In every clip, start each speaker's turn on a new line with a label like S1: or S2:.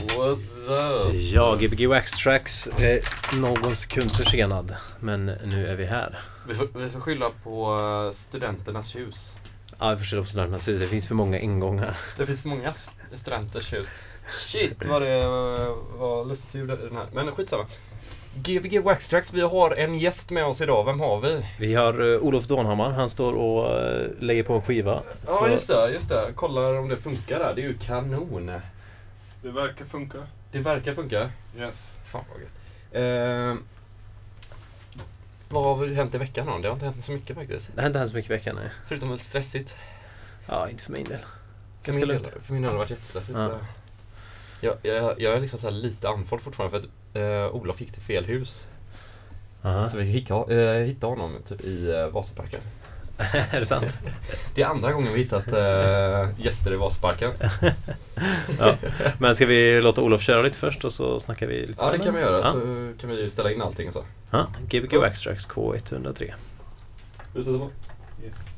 S1: What's up?
S2: Ja, Gbg Wax Tracks är någon sekund försenad. Men nu är vi här.
S1: Vi får, vi får skylla på eh, studenternas hus.
S2: Ja, vi får skylla på studenternas hus. Det finns för många ingångar.
S1: Det finns många s- studenters hus. Shit vad det eh, var lustigt ljud den här. Men skitsamma. Gbg Waxtrax, vi har en gäst med oss idag. Vem har vi?
S2: Vi har uh, Olof Dånhammar. Han står och uh, lägger på en skiva.
S1: Ja
S2: Så-
S1: just det, just det. Kollar om det funkar där. Det är ju kanon.
S3: Det verkar funka.
S1: Det verkar funka.
S3: Yes.
S1: Fan vad gött. Eh, vad har hänt i veckan då? Det har inte hänt så mycket faktiskt.
S2: Det har inte hänt så mycket i veckan. Nej.
S1: Förutom väl stressigt.
S2: Ja, inte för min del.
S1: För min, del, för min del har det varit jättestressigt.
S2: Ja.
S1: så Jag, jag, jag är liksom så här lite andfådd fortfarande för att eh, Olof gick till fel hus.
S2: Aha.
S1: Så vi hittade, eh, hittade honom typ i eh, Vasaparken.
S2: är det sant?
S1: Det är andra gången vi hittat eh, gäster i Vasaparken.
S2: Ja. Men ska vi låta Olof köra lite först och så snackar vi lite
S1: Ja det kan vi göra.
S2: Ja.
S1: Så kan vi ju ställa in allting och så.
S2: Ja, Gbg Wax Tracks K103.
S1: Vi sätter på.
S3: Yes.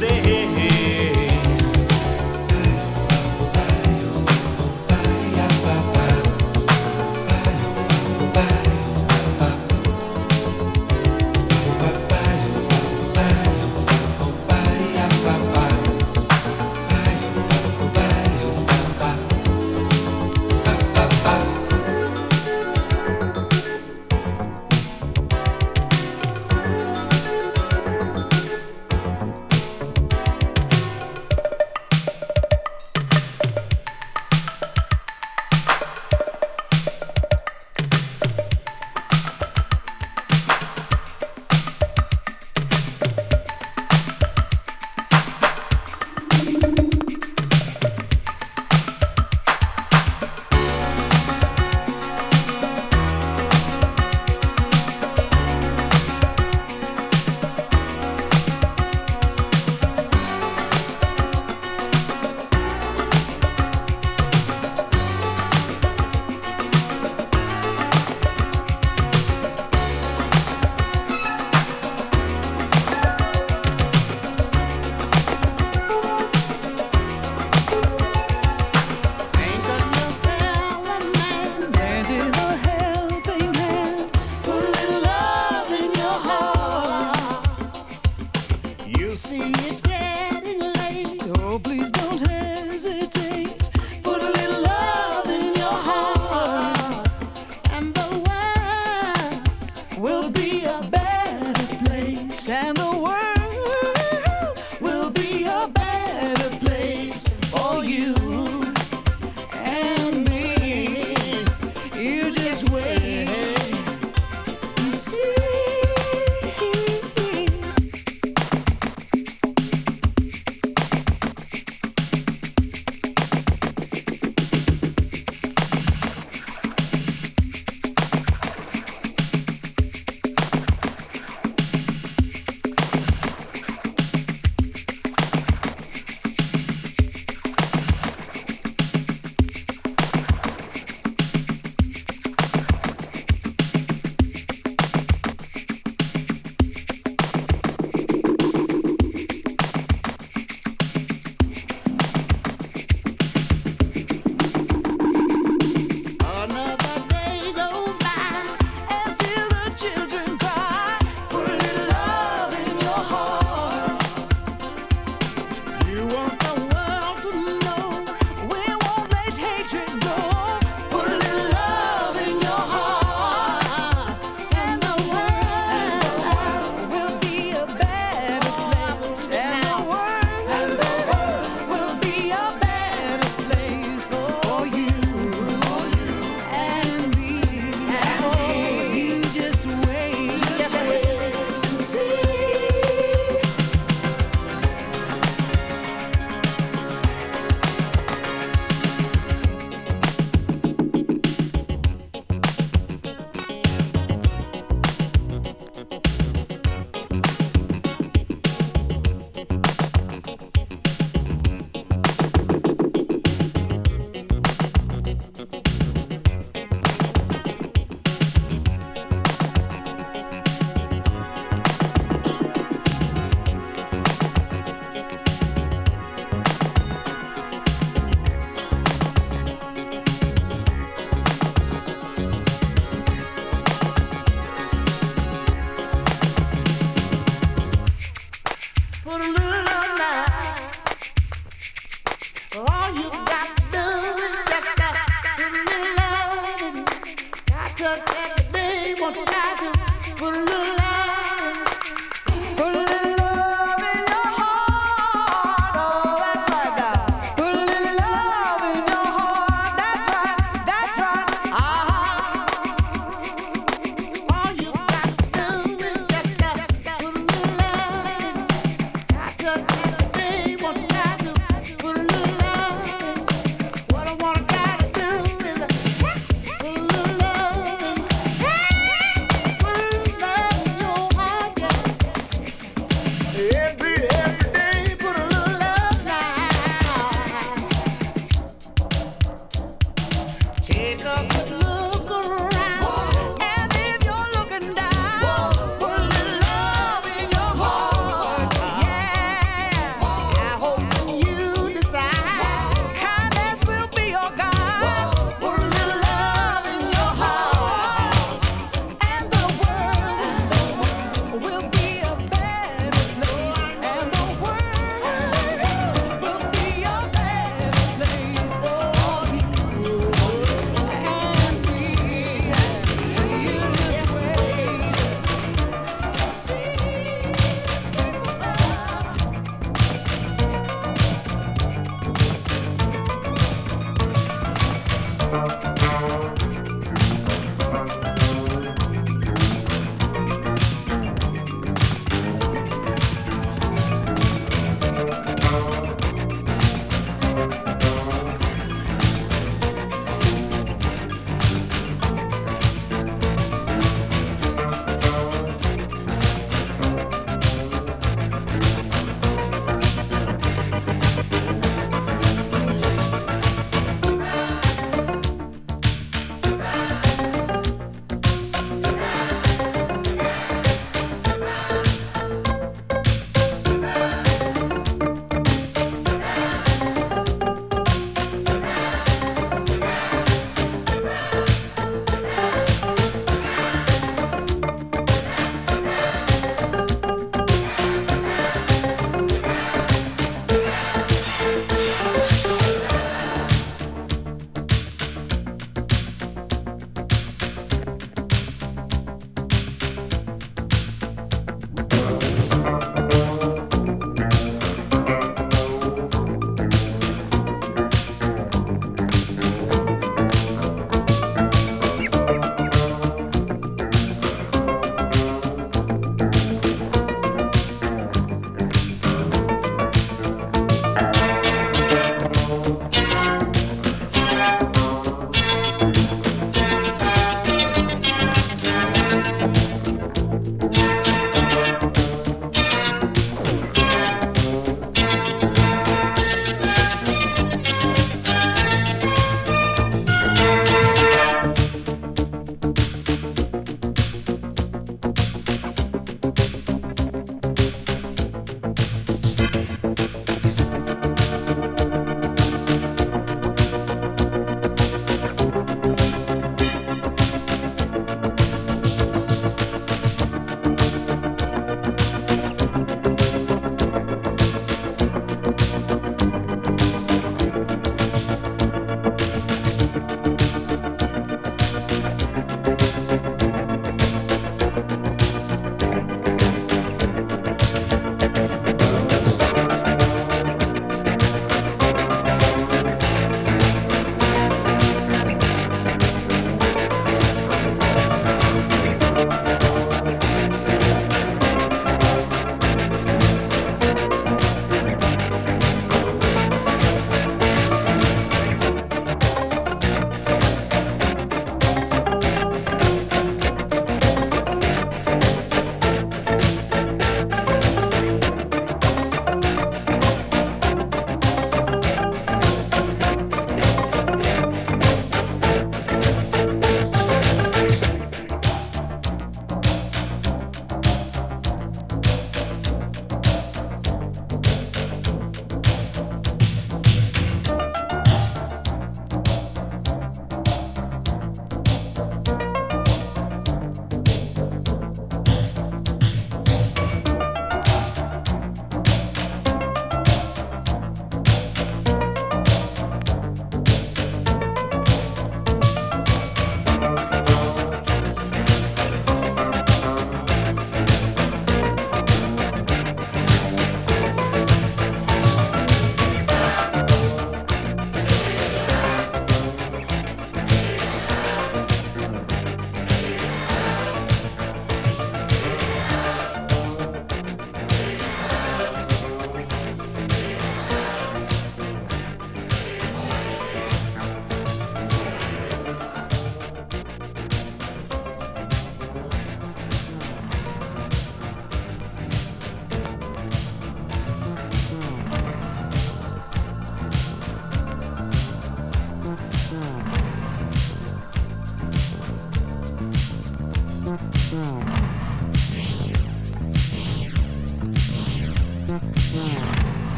S4: say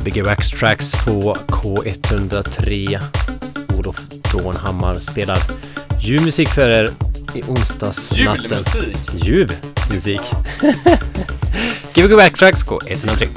S2: Gbg Wax Tracks på K103. Olof Dånhammar spelar ljuvmusik för er i onsdagsnatten.
S1: Julmusik!
S2: Ljuv musik. Gbg Wax Tracks K103.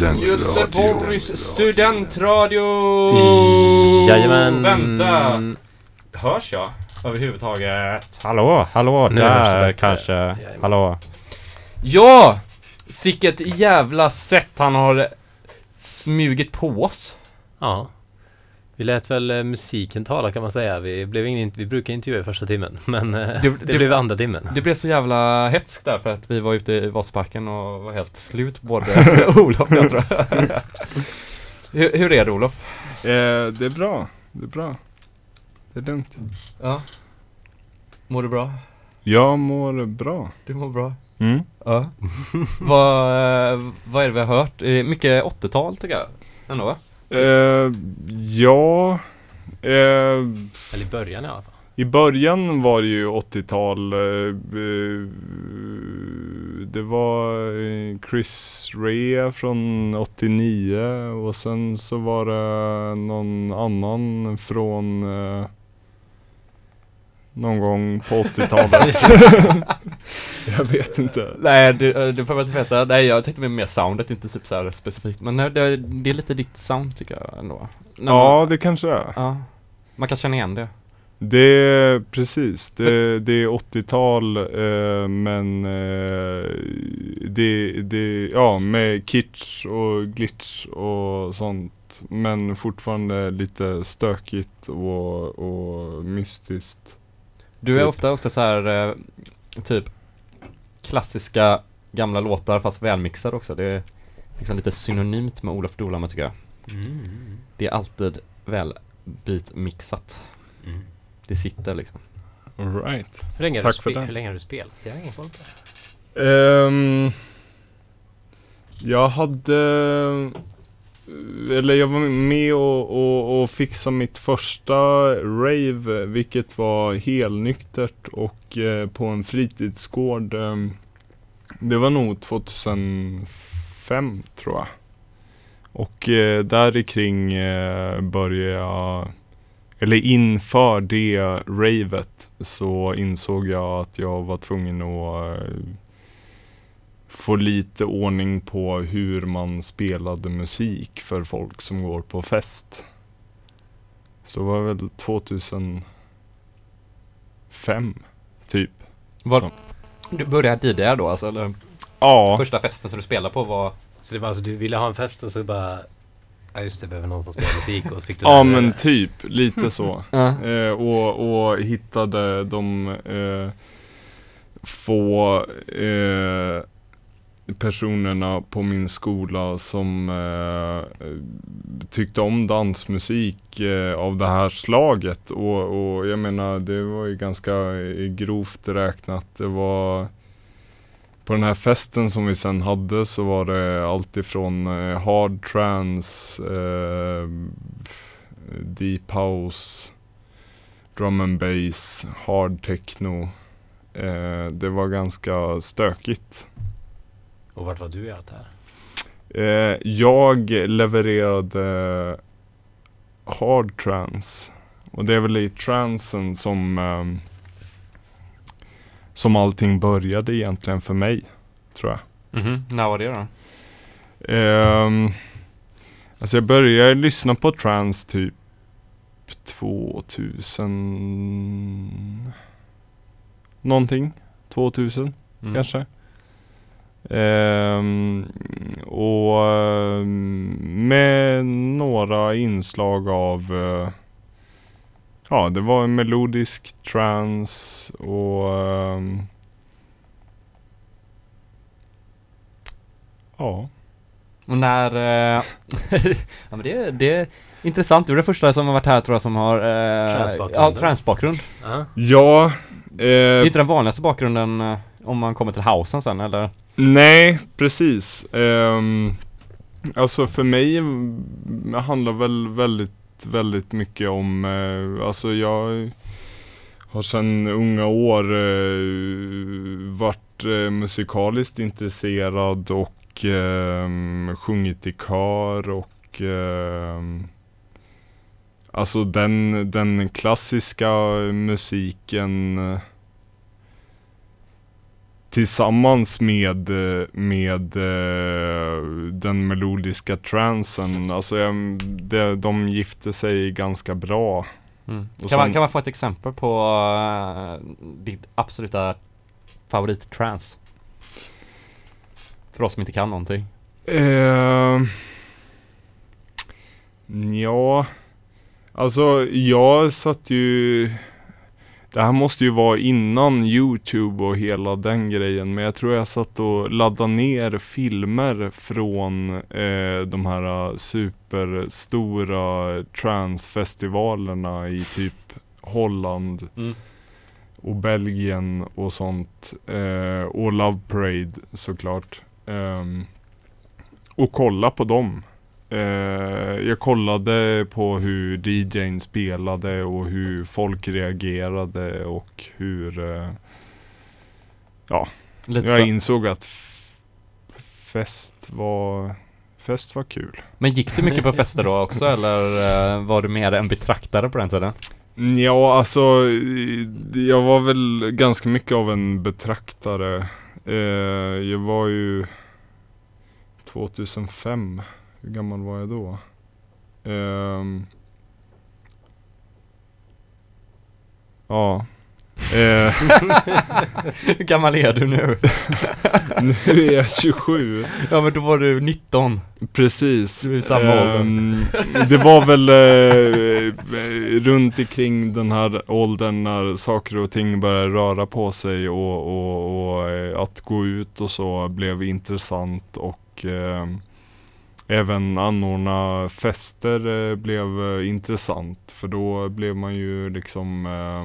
S5: Studentradio.
S1: Göteborgs studentradio!
S2: Jajamän.
S1: Vänta! Hörs jag överhuvudtaget? Hallå, hallå,
S2: Nu
S1: där kanske.
S2: Jajamän.
S1: Hallå. Ja! Sicket jävla sätt han har smugit på oss.
S2: Ja. Vi lät väl eh, musiken tala kan man säga. Vi, blev ingen, vi brukar intervjua i första timmen, men eh, det,
S1: det-
S2: blev andra timmen.
S1: Det blev så jävla hetskt där för att vi var ute i Vasparken och var helt slut både Olof och jag tror hur, hur är det Olof?
S5: Eh, det är bra. Det är bra. Det är lugnt.
S1: Ja. Mår du bra?
S5: Jag mår bra.
S1: Du mår bra?
S5: Mm.
S1: Ja. vad, eh, vad är det vi har hört? Är det mycket 80-tal tycker jag? Ändå va?
S5: Eh, ja. Eh,
S2: Eller i början i alla fall.
S5: I början var det ju 80-tal. Eh, eh, det var eh, Chris Rea från 89 och sen så var det någon annan från någon gång på 80-talet. Jag vet inte.
S1: Nej, du, eh, du får väl inte veta. Nej, jag tänkte mer soundet, inte typ så här specifikt. Men nej, det, det är lite ditt sound tycker jag ändå. När
S5: Ja,
S1: man,
S5: det kanske är.
S1: ja. Man kan känna igen det.
S5: Det är precis, det, det är 80-tal eh, men eh, det, det, ja med kitsch och glitch och sånt. Men fortfarande lite stökigt och, och mystiskt.
S1: Du är
S5: Typ.
S1: ofta också så här eh, typ klassiska gamla låtar fast välmixade också. Det är liksom lite synonymt med Olof Dolhammar tycker jag.
S2: Mm.
S1: Det är alltid väl beatmixat.
S2: Mm.
S1: Det sitter liksom.
S5: Alright.
S2: Hur, länge
S5: Tack för den.
S2: hur länge har du spelat? Jag har ingen koll på det.
S5: Ehm, jag hade eller jag var med och, och, och fixade mitt första rave vilket var helnyktert och eh, på en fritidsgård. Eh, det var nog 2005 tror jag. Och eh, där kring eh, började jag eller inför det ravet så insåg jag att jag var tvungen att eh, få lite ordning på hur man spelade musik för folk som går på fest. Så det var väl 2005 typ.
S1: Var, du började tidigare då alltså? Eller
S5: Ja,
S1: första festen som du spelade på var
S2: Så det var alltså du ville ha en fest och så bara Ja just det, behöver någon som spelar musik och så fick du
S5: ja men
S2: det.
S5: typ lite så.
S1: Ja.
S5: Eh, och, och hittade de eh, få eh, personerna på min skola som eh, tyckte om dansmusik eh, av det här slaget. Och, och jag menar, det var ju ganska eh, grovt räknat. Det var på den här festen som vi sen hade så var det allt ifrån eh, hard trance, eh, deep house, drum and bass, hard techno. Eh, det var ganska stökigt.
S2: Och vart var du i allt det här?
S5: Eh, jag levererade hard trance. Och det är väl i transen som ehm, som allting började egentligen för mig. Tror jag.
S1: Mhm, när var det då?
S5: Um, alltså jag började lyssna på trance typ 2000 någonting. 2000
S1: Mm.
S5: kanske. Ehm, och ehm, med några inslag av eh, Ja, det var en melodisk trance och ehm, Ja.
S1: Och när... Eh, ja men det, det är intressant. Du är den första som har varit här tror jag som har... Eh,
S2: Transbakgrund.
S1: Ja, transbakgrund.
S2: Ja.
S5: Ja.
S1: Det är
S5: Eh,
S1: inte den vanligaste bakgrunden eh, om man kommer till housen sen eller?
S5: nej, precis. Um, alltså för mig handlar väl väldigt, väldigt mycket om, uh, alltså jag har sedan unga år uh, varit uh, musikaliskt intresserad och uh, sjungit i kör och uh, Alltså den, den klassiska musiken tillsammans med, eh, med eh, den melodiska transen, alltså det, de gifte sig ganska bra.
S1: Mm. Kan, man,
S5: sen-
S1: kan man få ett exempel på uh, ditt absoluta favorit-trance? För oss som inte kan någonting.
S5: Uh, ja, alltså jag satt ju Det här måste ju vara innan Youtube och hela den grejen men jag tror jag satt och laddade ner filmer från eh, de här superstora transfestivalerna i typ Holland
S1: Mm.
S5: och Belgien och sånt. Eh, och Love Parade såklart. Ehm, och kolla på dem. Eh, jag kollade på hur DJn spelade och hur folk reagerade och hur eh,
S1: Lite
S5: jag
S1: så.
S5: insåg att fest var fest var kul.
S1: Men gick du mycket på fester då också eller eh, var du mer en betraktare på den tiden?
S5: Ja, alltså eh, jag var väl ganska mycket av en betraktare. Eh, jag var ju 2005. Hur gammal var jag då? Ehm, ja. Eh,
S1: Hur gammal är du nu?
S5: nu är jag 27.
S1: ja men då var du 19.
S5: Precis.
S1: Du är samma ålder.
S5: Ehm, Det var väl eh, runt omkring den här åldern när saker och ting började röra på sig och, och, och eh, att gå ut och så blev intressant och eh, även anordna fester eh, blev eh, intressant för då blev man ju liksom eh,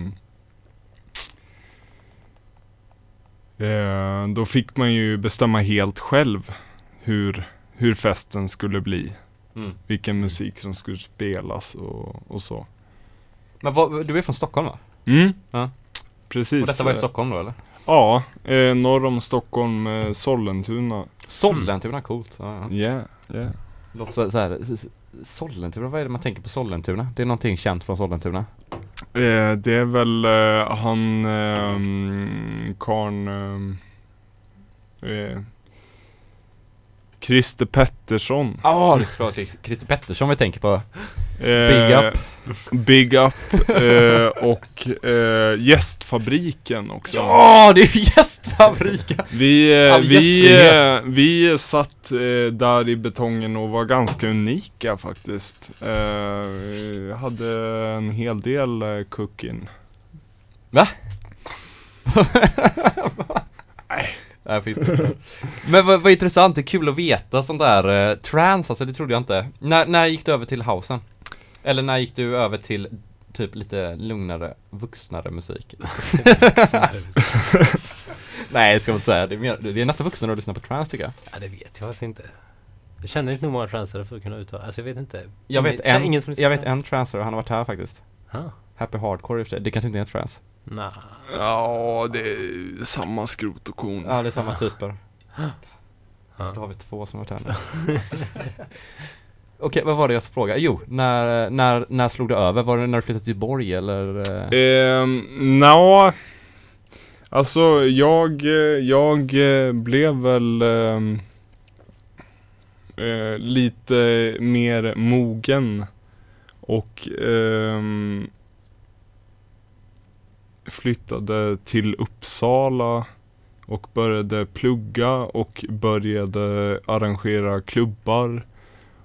S5: eh, Då fick man ju bestämma helt själv hur hur festen skulle bli.
S1: Mm.
S5: Vilken musik som skulle spelas och, och så.
S1: Men vad, du är från Stockholm va?
S5: Mm.
S1: Ja.
S5: Precis.
S1: Och detta var i Stockholm då eller?
S5: Ja, eh, norr om Stockholm, eh, Sollentuna.
S1: Sollentuna, coolt. Ja, ja.
S5: Ja, ja.
S1: Låter så, här, Sollentuna, vad är det man tänker på Sollentuna? Det är någonting känt från Sollentuna.
S5: Eh, det är väl eh, han, eh, karn eh, eh, Christer Pettersson.
S1: Ja, ah, det är klart. Christer Pettersson vi tänker på.
S5: Eh,
S1: Big up.
S5: Big Up eh, och eh, Gästfabriken också.
S1: Ja, det är ju gästfabriken!
S5: Vi, eh, vi, eh, vi satt eh, där i betongen och var ganska unika faktiskt. Eh, hade en hel del eh, cooking.
S1: Nej, finns inte. Men vad, vad intressant, det är kul att veta sånt där eh, trance, alltså det trodde jag inte. När, när gick du över till housen? Eller när gick du över till typ lite lugnare, vuxnare musik? Nej, jag ska inte säga. Det är, mer, det är nästan vuxnare att lyssna på trance tycker jag.
S2: Ja, det vet jag faktiskt inte. Jag känner inte nog många transare för att kunna uttala. Alltså jag vet inte.
S1: Jag vet
S2: Ingen-
S1: en,
S2: ingen
S1: jag vet en trancer, han har varit här faktiskt.
S2: Ja.
S1: Happy Hardcore i och för sig, det kanske inte är en
S2: Nah.
S5: Ja, det är samma skrot och korn.
S1: Ja, det är samma typer. Så då har vi två som har varit här nu. Okej, vad var det jag frågade? Jo, när, när, när slog det över? Var det när du flyttade till Göteborg eller? eh?
S5: Nja, alltså jag, eh, jag eh, blev väl ehm, eh, lite mer mogen och ehm, flyttade till Uppsala och började plugga och började arrangera klubbar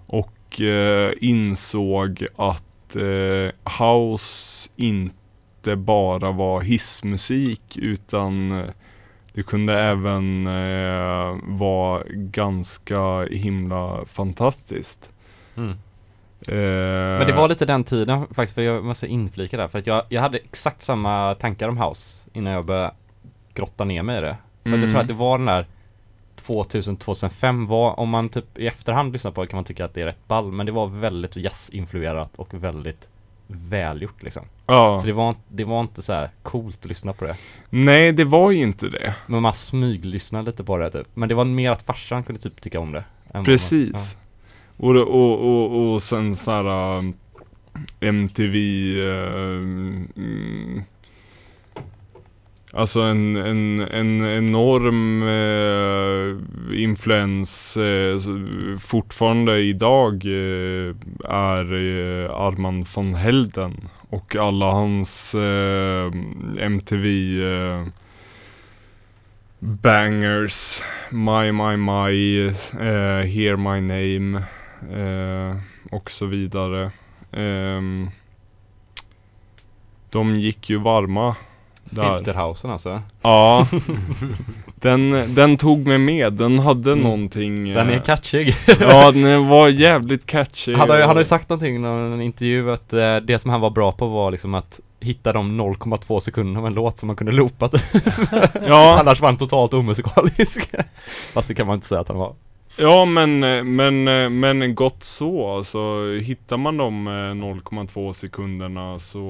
S5: och eh, insåg att eh, house inte bara var hissmusik utan eh, det kunde även eh, vara ganska himla fantastiskt.
S1: Mm.
S5: Eh,
S1: Men det var lite den tiden faktiskt, för jag måste inflika där, för att jag, jag hade exakt samma tankar om house innan jag började grotta ner mig i det. För att jag
S5: Mm.
S1: tror att det var den där 2000-2005 var, om man typ i efterhand lyssnar på det kan man tycka att det är rätt ball, men det var väldigt jazz-influerat och väldigt välgjort liksom.
S5: ja.
S1: Så det var, det var inte så här coolt att lyssna på det.
S5: Nej, det var ju inte det.
S1: Men man smyglyssnade lite på det typ. Men det var mer att farsan kunde typ tycka om det. vad man-
S5: Precis. Och, och, och, och sen så här um, MTV uh, eh, mm, Alltså en, en, en enorm eh, influens eh, fortfarande idag eh, är eh, Arman von Helden och alla hans eh, MTV eh, bangers. My My My, Hear My Name och så vidare. Ehm, de gick ju varma där.
S1: Filterhausen alltså.
S5: Ja, den, den tog mig med. Den hade någonting.
S1: Den är
S5: eh,
S1: catchig.
S5: Ja, den var jävligt catchy.
S1: Han har, ju- han har ju
S5: och-
S1: sagt någonting i någon intervju att eh, det som han var bra på var liksom att hitta de 0,2 sekunderna av en låt som man kunde loopa.
S5: Ja,
S1: Annars var han totalt omusikalisk. Fast det kan man inte säga att han var.
S5: Ja men, eh, men, eh, men gott så. Alltså, hittar man de eh, 0,2 sekunderna så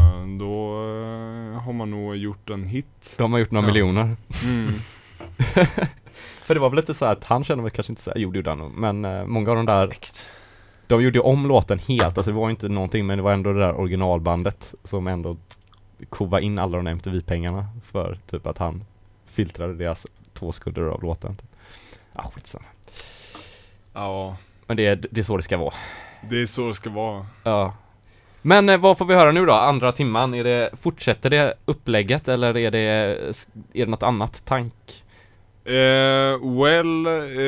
S5: eh, då eh, har man nog gjort en hit.
S1: De har gjort några
S2: Ja.
S1: miljoner.
S5: Mm.
S1: För det var väl lite så här att han kände väl kanske inte så här, jo det gjorde han men eh, många av de där
S2: Snyggt.
S1: De gjorde ju om låten helt, alltså det var ju inte någonting men det var ändå det där originalbandet som ändå kova in alla de där MTV-pengarna för typ att han filtrade deras två sekunder av låten. Typ. Ah, skitsamma.
S5: Ja,
S1: Men det är, det är så det ska vara.
S5: det är så det ska vara.
S1: Ja. Men eh, vad får vi höra nu då, andra timman? Är det, fortsätter det upplägget eller är det, är det något annat tank?
S5: Eh, well, eh,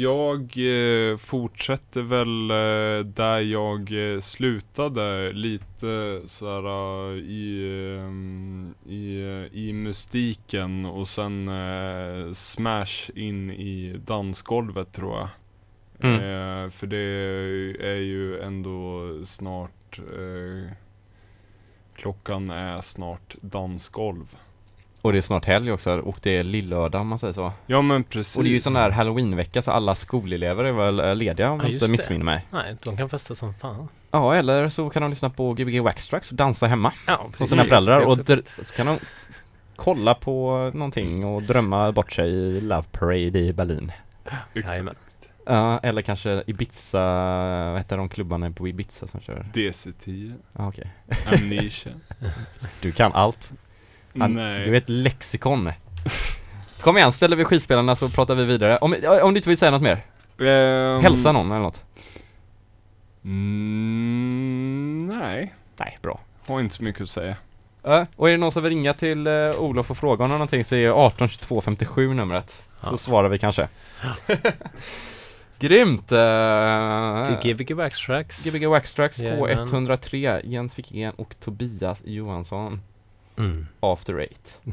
S5: jag eh, fortsätter väl eh, där jag slutade lite såhär i, i, i mystiken och sen smash in i dansgolvet tror jag.
S1: Mm.
S5: Eh, för det är ju ändå snart eh, Klockan är snart dansgolv.
S1: Och det är snart helg också och det är lillördag om man säger så.
S5: Ja men precis.
S1: Och det är ju sån där halloweenvecka så alla skolelever är väl eh, lediga om
S2: Ja,
S1: jag inte missminner mig.
S2: Nej, de kan festa som fan.
S1: Ja, eller så kan de lyssna på Gbg Waxtrax och dansa hemma
S2: Ja,
S1: hos sina
S2: precis.
S1: föräldrar och så kan de kolla på någonting och drömma bort sig i Love Parade i Berlin.
S2: Jajamän.
S1: Ja, eller kanske Ibiza, vad heter de klubbarna på Ibiza som kör?
S5: DC10,
S1: Ja, okej.
S5: Amnesia.
S1: Du kan allt. Han-
S5: Nej.
S1: Du är ett lexikon. Kom igen, ställer vi skivspelarna så pratar vi vidare. Om, om du inte vill säga något mer?
S5: Ehm,
S1: Hälsa någon eller något?
S5: Mm, nej,
S1: Nej, bra.
S5: har inte så mycket att säga.
S1: Ja, och är det någon som vill ringa till uh, Olof och fråga om någonting så är 18 22 57 numret. Så
S2: Ja.
S1: svarar vi kanske. Grymt! Uh,
S2: Till Gbg Backtracks.
S1: Gbg Waxtrax
S2: Jajamän.
S1: K103, Jens Wikegren och Tobias Johansson,
S2: Mm.
S1: After Eight.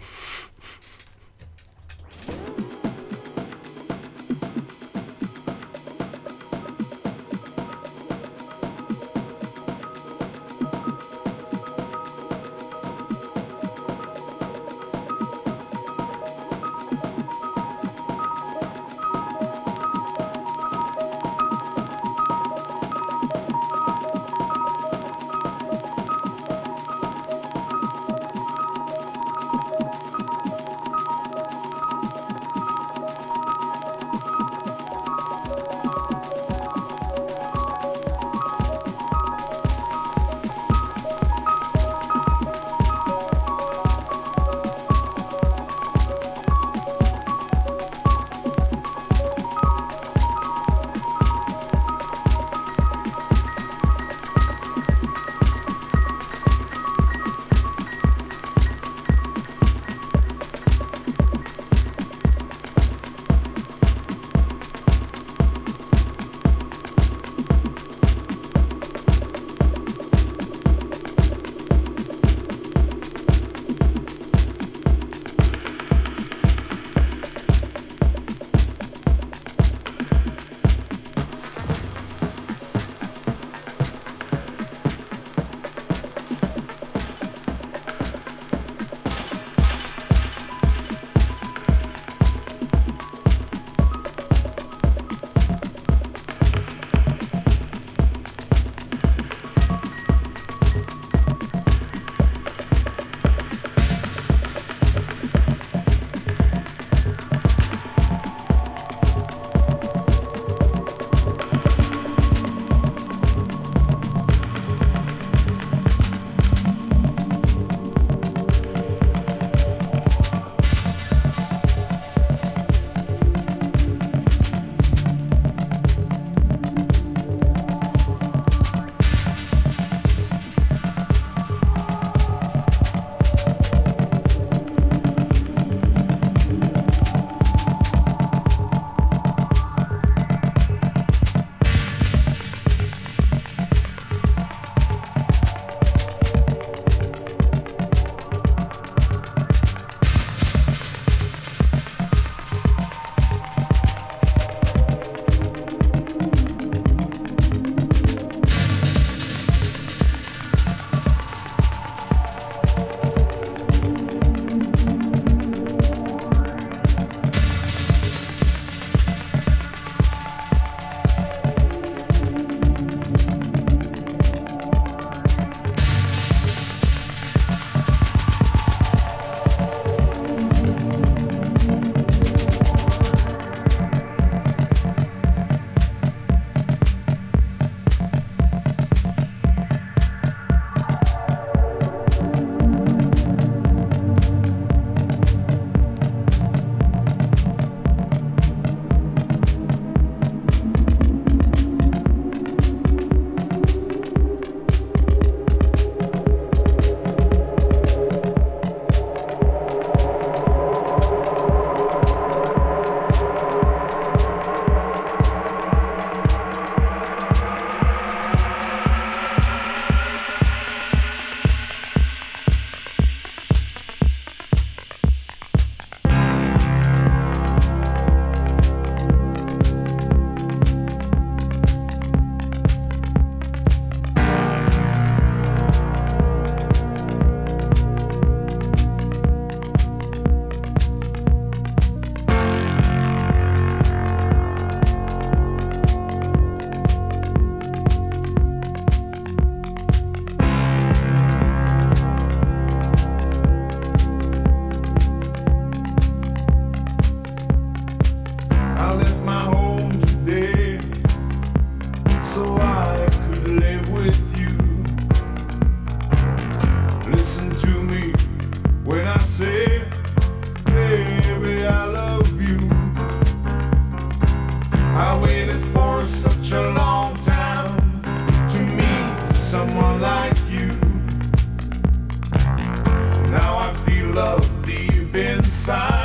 S6: side.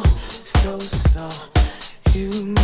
S6: so,
S7: so,
S8: human.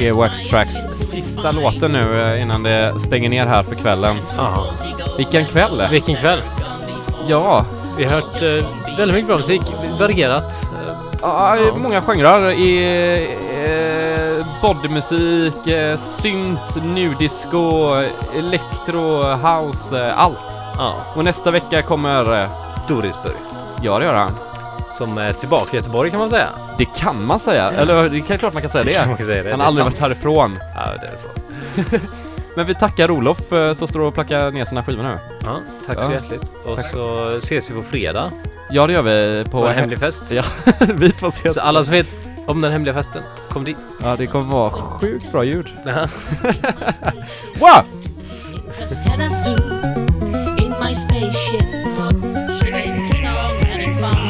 S1: Gbg Wax Tracks sista låten nu eh, innan det stänger ner här för kvällen.
S2: Ja.
S1: Vilken kväll!
S2: Vilken kväll.
S1: Ja,
S2: Vi har hört eh, väldigt mycket bra musik. Varierat. Eh,
S1: ja,
S2: Ja.
S1: många genrer. I, eh, bodymusik, eh, synt, nudisco, elektro, house, eh, allt.
S2: ja.
S1: Och nästa vecka kommer... Eh,
S2: Dorisburg.
S1: ja, det gör han.
S2: Som är tillbaka i Göteborg kan man säga.
S1: Det kan man säga. Eller det är klart man kan säga det.
S2: kan man säga det.
S1: Han har aldrig
S2: sant.
S1: varit härifrån.
S2: Ja, därifrån.
S1: Men vi tackar Olof eh, som står och plockar ner sina skivor nu.
S2: Ja, tack så
S1: Ja.
S2: hjärtligt. Och
S1: Tack.
S2: så ses vi på fredag
S1: Ja, det gör vi på...
S2: på en hemlig fest.
S1: Ja, vi får se.
S2: Så alla som vet om den hemliga festen, kom dit.
S1: Ja, det kommer vara sjukt bra ljud.
S2: Ja.
S1: Wow!
S8: My spaceship. Shaking fun.